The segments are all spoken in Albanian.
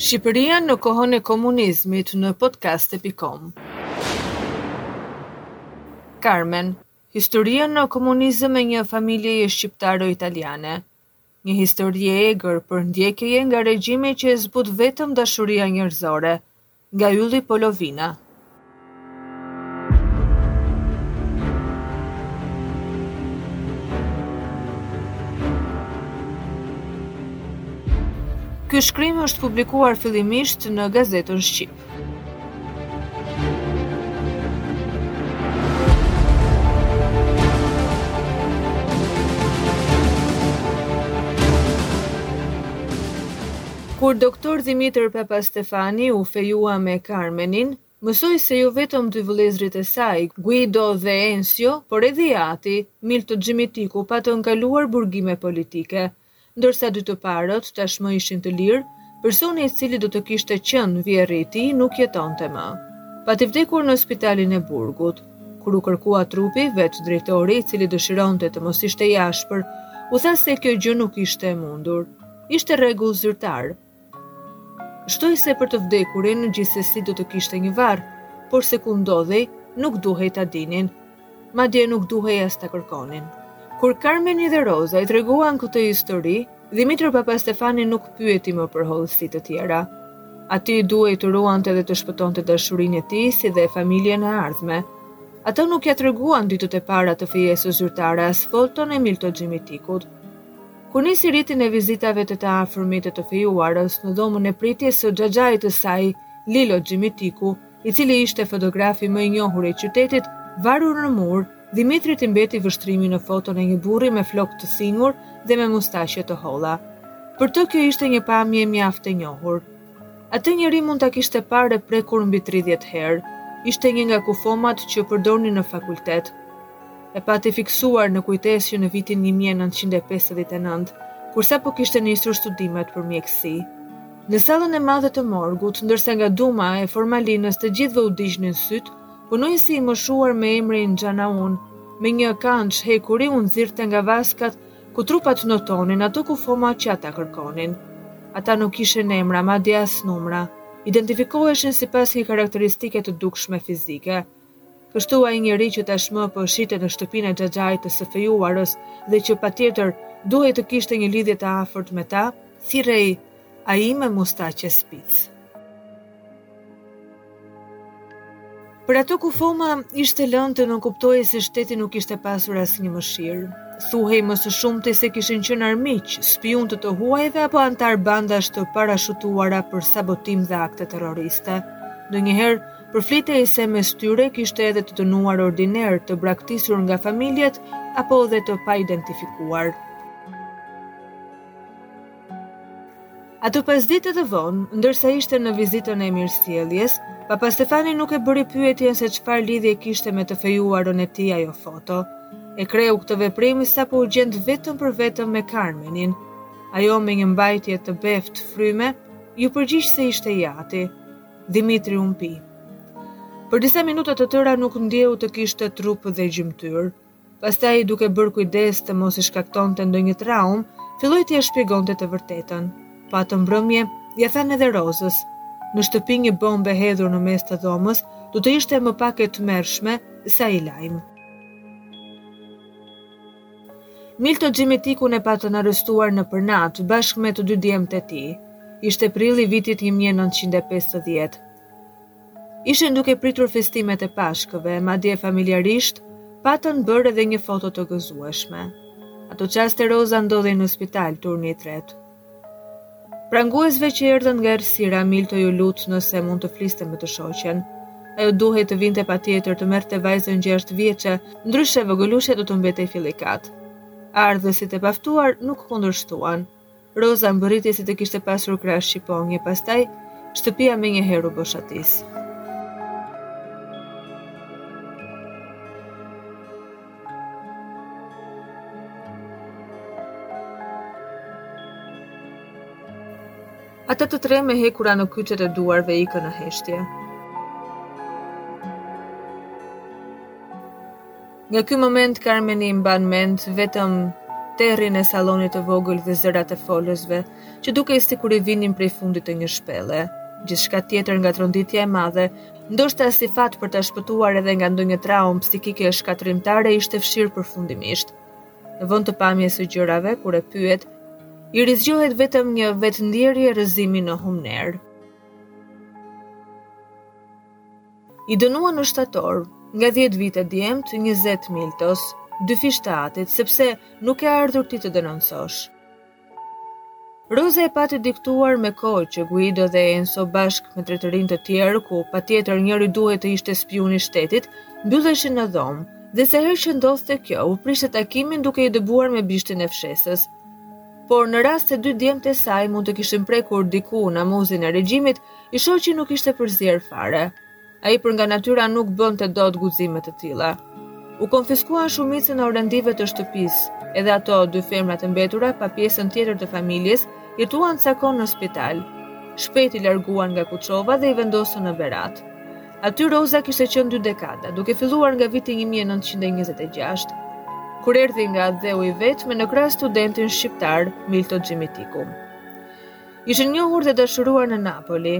Shqipëria në kohën e komunizmit në podkast Epikom. Karmen, historia në komunizëm e një familjeje shqiptaro-italiane. Një histori e egër përndjekjeje nga regjimi që e zbut vetëm dashuria njerëzore. Nga Ylli Polovina. Ky shkrim është publikuar fillimisht në gazetën Shqip. Kur doktor Dhimitër Papastefani u fejua me Karmenin, mësoi se jo vetëm dy vëllezërit e saj, Guido dhe Ensio, por edhe i ati, Milto Xhimitiku patën kaluar burgime politike. Ndërsa dy të parët tashmë ishin të lirë, personi i cili do të kishte qenë vjerri i tij nuk jetonte më. Pati vdekur në spitalin e burgut. Kur u kërkua trupi, vetë drejtori, i cili dëshironte të mos ishte i ashpër, u tha se kjo gjë nuk ishte e mundur. Ishte rregull zyrtar. Shtoi se për të vdekurin gjithsesi do të kishte një varr, por se ku ndodhej, nuk duhej ta dinin. Madje nuk duhej as ta kërkonin. Kur Karmeni dhe Roza i treguan këtë histori, Dhimitër Papastefani nuk pyeti më për hollësi të tjera. Atij duhej të ruante dhe të shpëtonte dashurinë e tij si dhe familjen e ardhme. Ato nuk ia treguan ditët e para të fejesës zyrtare as foton e Milto Xhimitikut. Kur nisi ritin e vizitave te të afërmit e të fejuarës në dhomën e pritjes së xhaxhait të saj, Lilo Xhimitiku, i cili ishte fotografi më i njohur i qytetit, varur në mur, Dhimitrit i mbeti vështrimi në foton e një burri me flokë të thinjur dhe me mustaqe të holla. Për të kjo ishte një pamje mjaft e njohur. Atë njeri mund ta kishte parë e prekur mbi tridhjetë herë. Ishte një nga kufomat që përdornin në fakultet. E pati fiksuar në kujtesë që në vitin një mijë e nëntëqind e pesëdhjetë e nëntë, kur sapo kishte nisur studimet për mjekësi. Në sallën e madhe të morgut, ndërsa nga duma e formalinës të gjithëve u digjnin sytë, punonjësi i moshuar me emrin Xhanaun, me një kanxhë hekuri u nxirrte nga vaskat ku trupat notonin ato kufoma që ata kërkonin. Ata nuk kishin emra, madje as numra, identifikoheshin sipas një karakteristike të dukshme fizike. Kështu ai njeri që tashmë po shihte në shtëpinë e xhaxhait të së fejuarës dhe që patjetër duhej të kishte një lidhje të afërt me ta, thirrej Ai me mustaqe spic. Për ato kufoma ishte lënë të nënkuptohej se shteti nuk kishte pasur asnjë mëshirë. Thuhej më së shumti se kishin qenë armiq, spiunë të huajve apo anëtarë bandash të parashutuara për sabotim dhe akte terroriste. Ndonjëherë përflitej se mes tyre kishte edhe të dënuar ordinerë të braktisur nga familjet apo edhe të paidentifikuar. Atë pasdite të vonë, ndërsa ishte në vizitën e mirësjelljes, Papastefani nuk e bëri pyetjen se çfarë lidhje kishte me të fejuarën e tij ajo foto. E kreu këtë veprim sapo u gjend vetëm për vetëm me Karmenin. Ajo me një mbajtje të beftë fryme iu përgjigj se ishte i ati. Dhimitri u mpi. Për disa minuta të tëra nuk ndjeu të kishte trup dhe gjymtyrë. Pastaj, duke bërë kujdes të mos i shkaktonte ndonjë traumë, filloi t'ia shpjegonte të vërtetën. Po atë mbrëmje, ia thanë edhe Rozës. Në shtëpi një bombë e hedhur në mes të dhomës do të ishte më pak e tmerrshme se ai lajm. Milto Xhimitikun e patën arrestuar nëpër natë, bashkë me të dy djemtë e tij. Ishte prilli i vitit një mijë e nëntëqind e pesëdhjetë. Ishin duke pritur festimet e Pashkëve, madje familjarisht patën bërë edhe një foto të gëzueshme. Ato çaste Roza ndodhej në spital, turni i tretë. Pranguesve që erdhën nga errësira, Milto iu lut nëse mund të fliste me të shoqen. Ajo duhej të vinte patjetër të merrte vajzën gjashtëvjeçe, ndryshe vogëlushja do të mbetej fillikat. Ardhësit e paftuar nuk kundërshtuan. Roza mbërriti si të kishte pasur krahë shqiponje, pastaj shtëpia menjëherë u boshatis. Ata të tre me hekura në kyçet e duarve ikën në heshtje. Nga ky moment Karmeni mban mend vetëm terrin e sallonit të vogël dhe zërat e folësve, që dukej sikur i vinin prej fundit të një shpelle. Gjithçka tjetër nga tronditja e madhe, ndoshta si fat për ta shpëtuar edhe nga ndonjë traumë psikike shkatërrimtare ishte fshirë përfundimisht. Në vend të pamjes së gjërave, kur e pyet, i rizgjohet vetëm një vetëndjerje rrëzimi në humnerë. I dënuan në shtator, nga dhjetë vite djemtë, njëzet Miltos, dyfish të atit, sepse nuk ke ardhur ti të denoncosh. Roza e pati diktuar me kohë që Guido dhe Enzo bashkë me dy-tre të rinj të tjerë, ku patjetër njëri duhet të ishte spiun i shtetit, mbylleshin në dhomë, dhe sa herë që ndodhte kjo, ua prishte takimin duke i dëbuar me bishtin e fshesës. Por në rast se dy djemtë e saj mund të kishin prekur diku në muzin e regjimit, I shoqi nuk ishte përzier fare. Ai për nga natyra nuk bënte dot guxime të tilla. U konfiskuan shumicën e orendive të shtëpisë. Edhe ato dy femra të mbetura pa pjesën tjetër të familjes jetuan ca kohë në spital. Shpejt i larguan nga Kuçova dhe i vendosën në Berat. Aty Roza kishte qenë dy dekada, duke filluar nga viti 1926. Kur erdhi nga atdheu i vetme në krah studentin shqiptar Milto Xhimitiku. Ishin njohur dhe dashuruar në Napoli,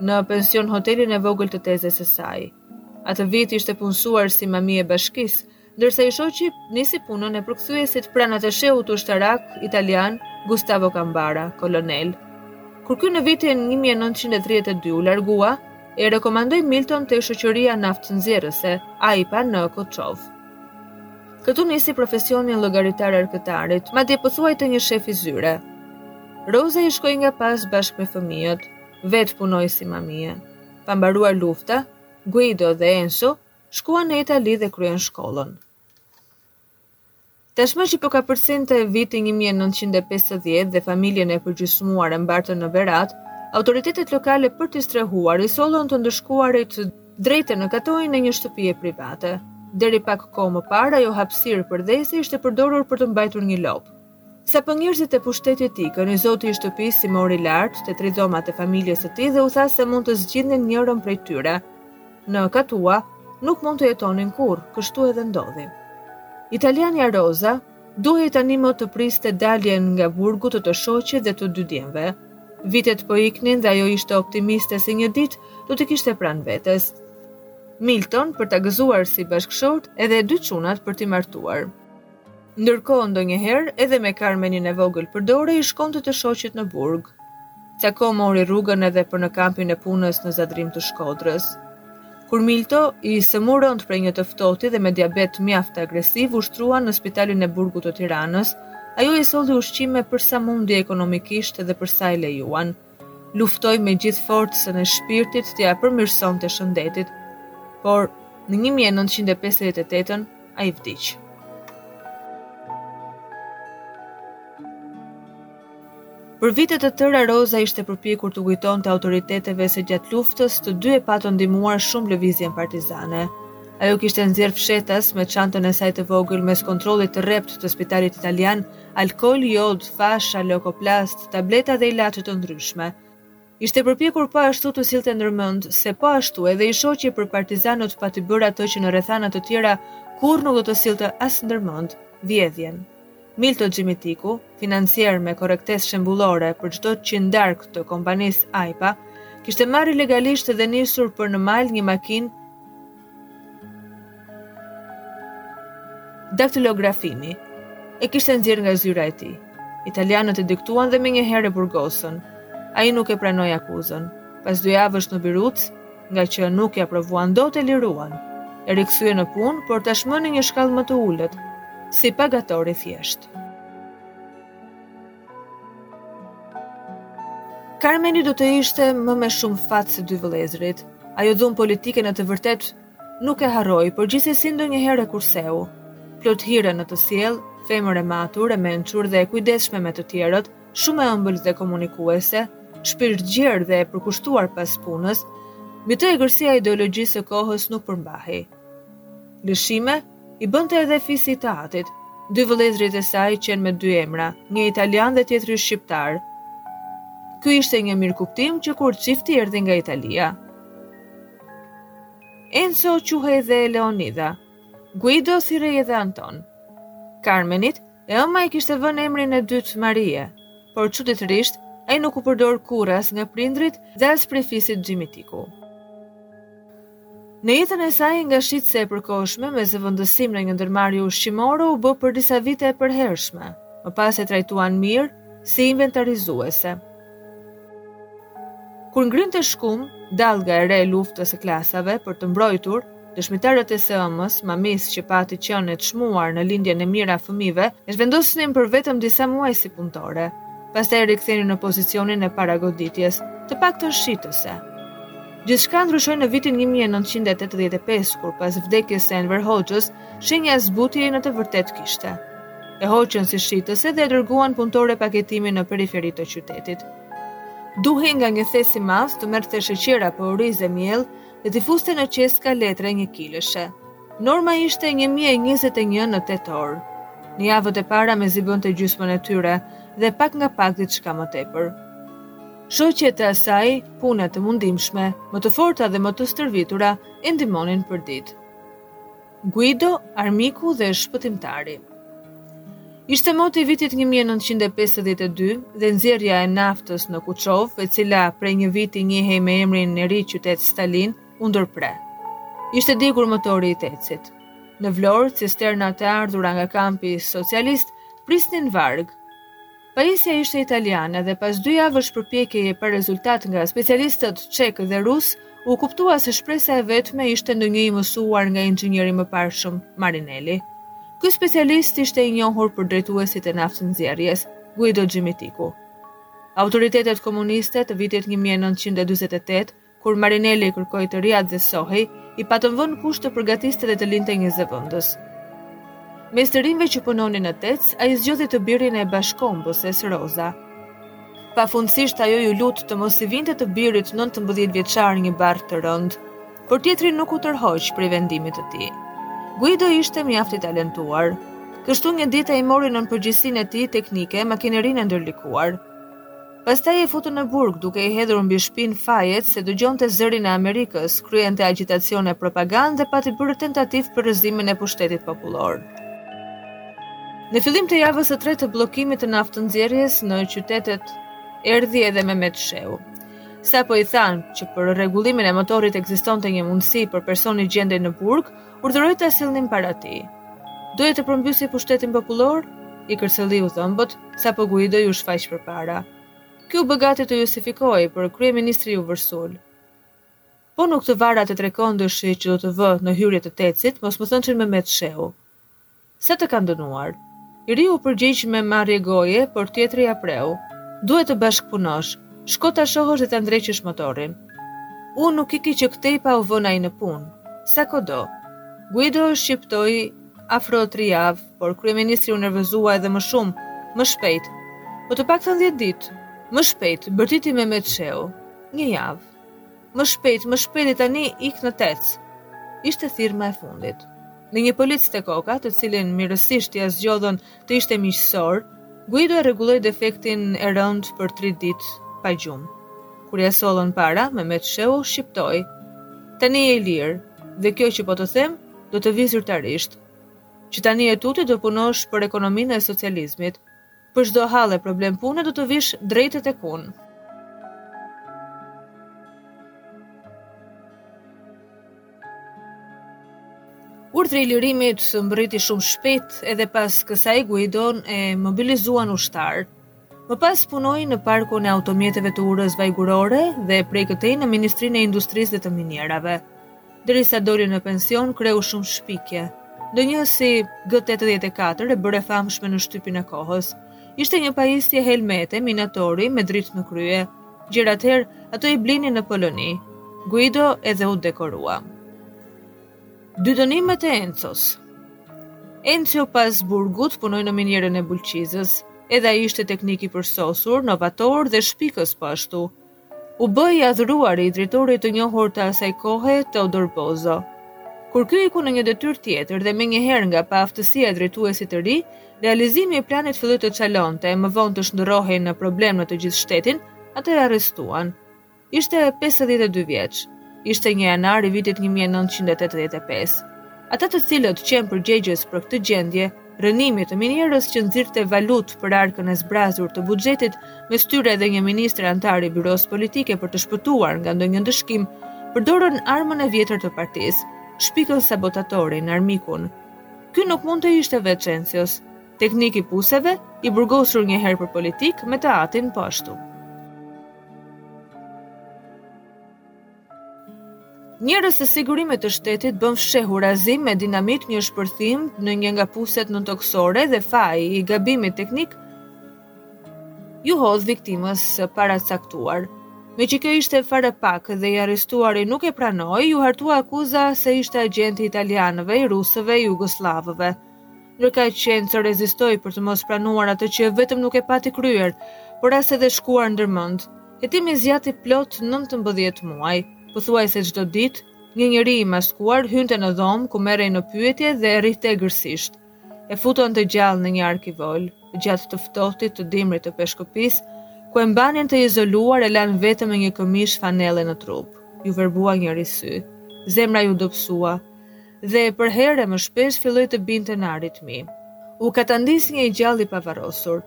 në pension hotelin e vogël të tezes së saj. Atë vit ishte punësuar si mami e bashkisë, ndërsa i shoqi nisi punën e përkthyesit pranë atasheut ushtarak italian Gustavo Cambara, kolonel. Kur ky në vitin 1932 u largua, e rekomandoi Milton te shoqëria naftënxjerrëse, AIPA në Kuçovë. Këtu nisi profesionin e llogaritar arkëtarit, madje pothuaj të një shefi zyre. Roza i shkoi nga pas bashkë me fëmijët, vetë punoi si mamie. Pa mbaruar lufta, Guido dhe Enzo shkuan në Itali dhe kryen shkollën. Tashmë që po kapërcente viti 1950 dhe familjen e përgjysmuar e mbartën në Berat, autoritetet lokale për t'i strehuar i sollën të ndëshkuarit drejt e në katoin e një shtëpie private. Deri pak kohë më parë, ajo hapësirë përdhese ishte përdorur për të mbajtur një lopë. Sapo njerëzit e pushtetit ikën, i zoti i shtëpisë i mori lart te tri dhomat e familjes së tij dhe u tha se mund të zgjidhnin njërën prej tyre. Në katua nuk mund të jetonin kurrë, kështu edhe ndodhi. Italiania Roza, duhej tanimë të priste daljen nga burgu të të shoqit dhe të dy djemve. Vitet po iknin dhe ajo ishte optimiste se një ditë do t'i kishte pranë vetes. Milton për ta gëzuar si bashkëshort edhe dy çunat për t'i martuar. Ndërkohë ndonjëherë edhe me Carmenin e vogël për dore i shkonte të shoqit në burg. Ca kohë mori rrugën edhe për në kampin e punës në Zadrimë të Shkodrës. Kur Milto, i sëmurë rëndë prej një të ftohti dhe me diabet mjaft agresiv, u shtrua në Spitalin e Burgut të Tiranës, ajo i solli ushqime për sa mundi ekonomikisht dhe për sa e lejuan. Luftoi me gjithë forcën e shpirtit t'ia përmirësonte shëndetin, por në 1958 ai vdiq. Për vite të tëra Roza ishte përpjekur t'u kujtonte autoriteteve se gjatë luftës të dy e patën ndihmuar shumë lëvizjen partizane. Ajo kishte nxjerrë fshehtas me çantën e saj të vogël mes kontrollit të rreptë të spitalit italian, alkool, jod, fasha, leukoplast, tableta dhe ilaçe të ndryshme. Ishte përpjekur po ashtu të sillte ndërmend, se po ashtu edhe i shoqi për partizanët pati bërë atë që në rrethana të tjera kurrë nuk do ta sillte as ndërmend, vjedhjen. Milto Xhimitiku, financier me korrektesë shembullore për çdo qindarkë të kompanisë Ajpa, kishte marrë ilegalisht dhe nisur për në mal një makinë daktilografimi, e kishte nxjerrë nga zyra e tij. Italianët e diktuan dhe menjëherë e burgosën. Ai nuk e pranoi akuzën. Pas dy javësh në birucë, ngaqë nuk ia provuan dot, e liruan. E rikthyen në punë, por tashmë në një shkallë më të ulët, si pagator i thjeshtë. Karmeni do të ishte më me shumë fat se dy vëllezërit. Ajo dhunë politike në të vërtetë nuk e harroi, por gjithsesi ndonjëherë e kurseu. Plot hire në të sjellë, femër e matur, e mençur dhe e kujdesshme me të tjerët, shumë e ëmbël dhe komunikuese, shpirtgjerë dhe e përkushtuar pas punës, mbi të egërsia e ideologjisë së kohës nuk përmbahej. Lëshime i bënte edhe fisi i të atit. Dy vëllezërit e saj qenë me dy emra, një italian dhe tjetri shqiptar. Ky ishte një mirëkuptim që kur çifti erdhi nga Italia. Enzo quhej dhe Leonidha. Guido thirrej edhe Anton. Karmenit e ëma i kishte vënë emrin e dytë Marie, por çuditërisht ai nuk u përdor kurrë as nga prindërit dhe as prej fisit Xhimitiku. Në jetën e saj nga shitëse e përkohshme me zëvendësim në një ndërmarrje ushqimore u bë për disa vite e përhershme, më pas e trajtuan mirë si inventarizuese. Kur ngrinte shkumë dallga e re e luftës së klasave për ta mbrojtur, dëshmitarët e së ëmës, mamisë që pati qenë e çmuar në lindjen e mijëra fëmijëve, e zhvendosnin për vetëm disa muaj si punëtore. Pastaj e rikthenin në pozicionin e paragoditjes, të paktën shitëse. Gjithçka ndryshoi në vitin 1985, kur pas vdekjes së Enver Hoxhës, shenja zbutjeje në të vërtetë kishte. E hoqën si shitëse dhe e dërguan punëtore paketimi në periferi të qytetit. Duhej nga një thes i madh të merrte sheqer apo oriz e miell dhe t'i fuste në qeska letre njëkilëshe. Norma ishte 1021 në 8 orë. Në javët e para mezi bënte gjysmën e tyre dhe pak nga pak diçka më tepër. Shoqet e asaj, punë të mundimshme, më të forta dhe më të stërvitura, e ndihmonin përditë. Guido, armiku dhe shpëtimtari. Ishte moti i vitit 1952 dhe nxjerrja e naftës në Kuçovë, e cila prej një viti njihej me emrin e ri Qyteti Stalin, u ndërpre. Ishte djegur motori i tecit. Në Vlorë, cisternat e ardhura nga kampi socialist prisnin varg. Pajisja ishte italiane dhe pas dy javësh përpjekjeje pa rezultat nga specialistët çekë dhe rusë, u kuptua se shpresa e vetme ishte ndonjë i mësuar nga inxhinieri i mëparshëm, Marinelli. Ky specialist ishte i njohur për drejtuesit e naftënxjerrjes, Guido Xhimitiku. Autoritetet komuniste të vitit një mijë e nëntëqind e dyzet e tetë, Kur Marinelli kërkoi të riatdhesohej, i patën vënë kusht të përgatiste dhe të linte një zëvendës. Mes të rinve që punonin në tec, ai zgjodhi të birin e bashkëkombëses Roza. Pafundësisht ajo iu lut të mos i vinte të birit nëntëmbëdhjetëvjeçar një barrë të rëndë, por tjetri nuk u tërhoq prej vendimit të tij. Guido ishte mjaft i talentuar, kështu një ditë ai mori nën përgjegjësinë e tij teknike makinerinë e ndërlikuar. Pastaj e futën në burg, duke i hedhur mbi shpinë fajet se dëgjonte zërin e Amerikës, kryente agjitacion e propagandë dhe pati bërë tentativë për rrëzimin e pushtetit popullor. Në fillim të javës së tretë të bllokimit të naftënxjerrjes në qytet erdhi edhe Mehmet Shehu. Sapo i thanë që për rregullimin e motorit ekzistonte një mundësi, por personi gjendej në burg, Urdhëroi ta sillnin para tij. Doje të përmbysje pushtetin popullor? I kërcëlliu dhëmbët, sapo Guido iu shfaq përpara. Ky u bë gati të justifikohej, por kryeministri iu vërsul. Po nuk të vara te trekëndëshi që do të vë në hyrje të Tecit, mos më thënçin Mehmet Shehu. Sa të kanë dënuar? I riu u përgjigj me marrje goje, por tjetri ia preu, Duhet të bashkëpunosh. Shko ta shohësh dhe ta ndreqësh motorin. Unë nuk iki që këtej pa u vënë ai në punë. Sa kohë do. Guido shqiptoi afro tri javë, por kryeministri u nervozua edhe më shumë, Më shpejt. Po të paktën dhjetë ditë. Më shpejt, bërtiti Mehmet Shehu. Një javë. Më shpejt, më shpejt e tani ik në tec. Ishte thirrma e fundit. Me një polic te koka, të cilin mirësisht ia zgjodhën të ishte miqësor, Guido e rregulloi defektin e rëndë për 3 ditë pa gjumë. Kur ia sollën para, Mehmet Shehu shqiptoi: "Tani je i lirë, dhe kjo që po të them, do të vijë zyrtarisht. Që tani e tutje do punosh për ekonominë e socializmit." Për çdo hall e problem pune do të vish drejt e tek unë. Urdhri i lirimit mbërriti shumë shpejt edhe pas kësaj Guidon e mobilizuan ushtar. Më pas punoi në parkun e automjeteve të Urës Vajgurore dhe prej këtej në Ministrinë e Industrisë dhe të Minierave. Derisa doli në pension, kreu shumë shpikje. Ndonjë si G84 e bërë e famshme në shtypin e kohës. Ishte një pajisje helmete, minatori, me dritë në krye. Gjer atëherë, ato i blinin në Poloni. Guido edhe u dekorua. Dy dënimet e Encos. Enco pas burgut punoi në minierën e Bulqizës. Edhe ai ishte teknik i përsosur, novator dhe shpikës po ashtu. u bë i adhuruari i drejtorit të njohur të asaj kohe, Teodor Bozo. Kur ky iku në një detyrë tjetër dhe menjëherë nga paaftësia e drejtuesit të ri, realizimi i planit filloi të çalonte e më vonë të shndërrohej në problem në të gjithë shtetin, atë e arrestuan. Ishte pesëdhjetë e dy vjeç. Ishte një janar i vitit një mijë e nëntëqind e tetëdhjetë e pesë. Ata të cilët qenë përgjegjës për këtë gjendje, rrënimit të minierës që nxirrte valutë për arkën e zbrazur të buxhetit, mes tyre edhe një ministër anëtar i byrosë politike për të shpëtuar nga ndonjë ndëshkim, përdorën armën e vjetër të partisë, shpikën sabotatorin, armikun. Ky nuk mund të ishte veç Encos, teknik i puseve, i burgosur një herë për politikë me të atin po ashtu. Njerëz të sigurimit të shtetit bënë fshehurazi me dinamit një shpërthim në një nga puset nëntokësore dhe faji i gabimit teknik iu hodh viktimës së paracaktuar. Meqë kjo ishte fare pak dhe i arrestuari nuk e pranoi, iu hartua akuza se ishte agjent i italianëve, i rusëve, i jugosllavëve. ndërkaq që Enco rezistoi për të mos pranuar atë që jo vetëm nuk e pati kryer, por as edhe shkuar ndër mend. Hetimi zgjati plot nëntëmbëdhjetë muaj. Pothuajse çdo ditë, një njeri i maskuar hynte në dhomë ku merrej në pyetje dhe e rrihte egërsisht. E futën të gjallë në një arkivol, gjatë të ftohtit të dimrit të Peshkopisë, ku e mbanin të izoluar e lanë vetëm me një këmishë fanelle në trup. Iu verbua njëri sy. Zemra iu dobësua. dhe përherë e më shpesh filloi të binte në aritmi. U katandis një i gjallë i pavarrosur.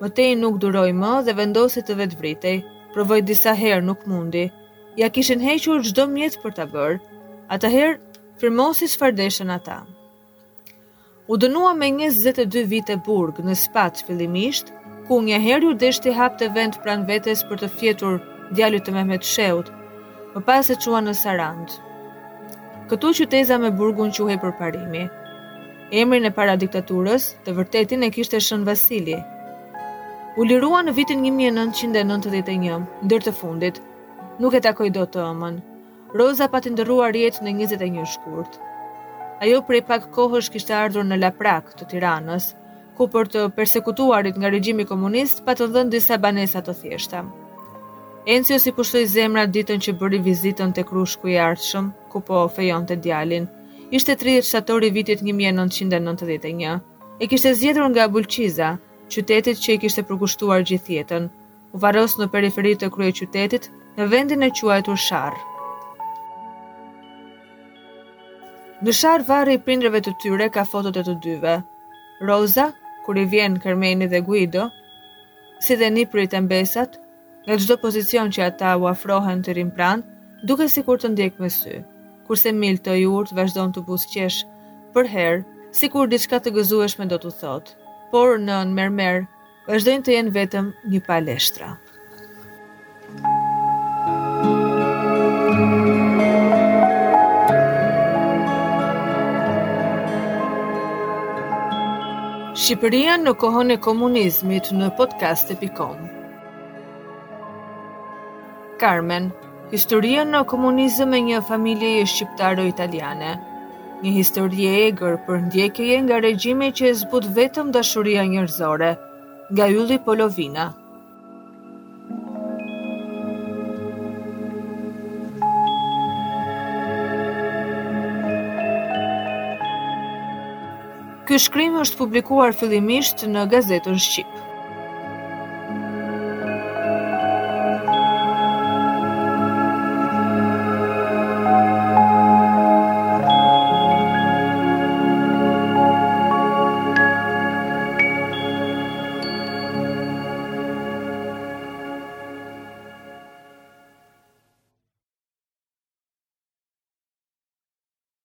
Më tej nuk duroi më dhe vendosi të vetëvritej. Provoi disa herë, nuk mundi. Ia kishin hequr çdo mjet për ta bërë. Atëherë firmosi çfarë deshën ata. U dënua me njëzet e dy vite burg në Spaç fillimisht, ku njëherë iu desh t'i hapte vend pranë vetes për të fjetur djalit të Mehmet Shehut, më pas e çuan në Sarandë. Këtu qyteza me burgun quhej Përparimi. Emrin e paradiktaturës, të vërtetin e kishte Shën Vasili. U lirua në vitin 1991, ndër të fundit. Nuk e takoi dot të ëmën. Roza pati ndërruar jetë në njëzet e një shkurt. Ajo prej pak kohësh kishte ardhur në Laprakë të Tiranës, ku për të persekutuarit nga regjimi komunist patën dhënë disa banesa të thjeshta. Encios i pushoi zemra ditën që bëri vizitën tek krushku i ardhshëm, ku po fejonte djalin. Ishte 30 shtatori i vitit 1991. E kishte zgjedhur nga Bulqiza, qytetit që i kishte përkushtuar gjithë jetën. u varros në periferi të kryeqytetit, në vendin e quajtur Sharr. Në Sharrë varri i prindërve të tyre ka fotot e të dyve. Roza, kur i vjen Karmeni dhe Guido, si dhe nipërit e mbesat, nga çdo pozicion që ata u afrohen të rri pranë, duket sikur të ndjek me sy, kurse Milto i urtë vazhdon të buzëqeshë përherë, sikur diçka të gëzueshme do t'u thotë, por nën mermer, Vazhdojnë të jenë vetëm një palë eshtra. Shqipëria në kohën e komunizmit në podcast.com Carmen Historia në komunizëm e një familjeje shqiptaro-italiane. Një histori e egër përndjekjeje nga regjimi që e zbut vetëm dashuria njerëzore. Nga Ylli Polovina. Ky shkrim është publikuar fillimisht në gazetën Shqip.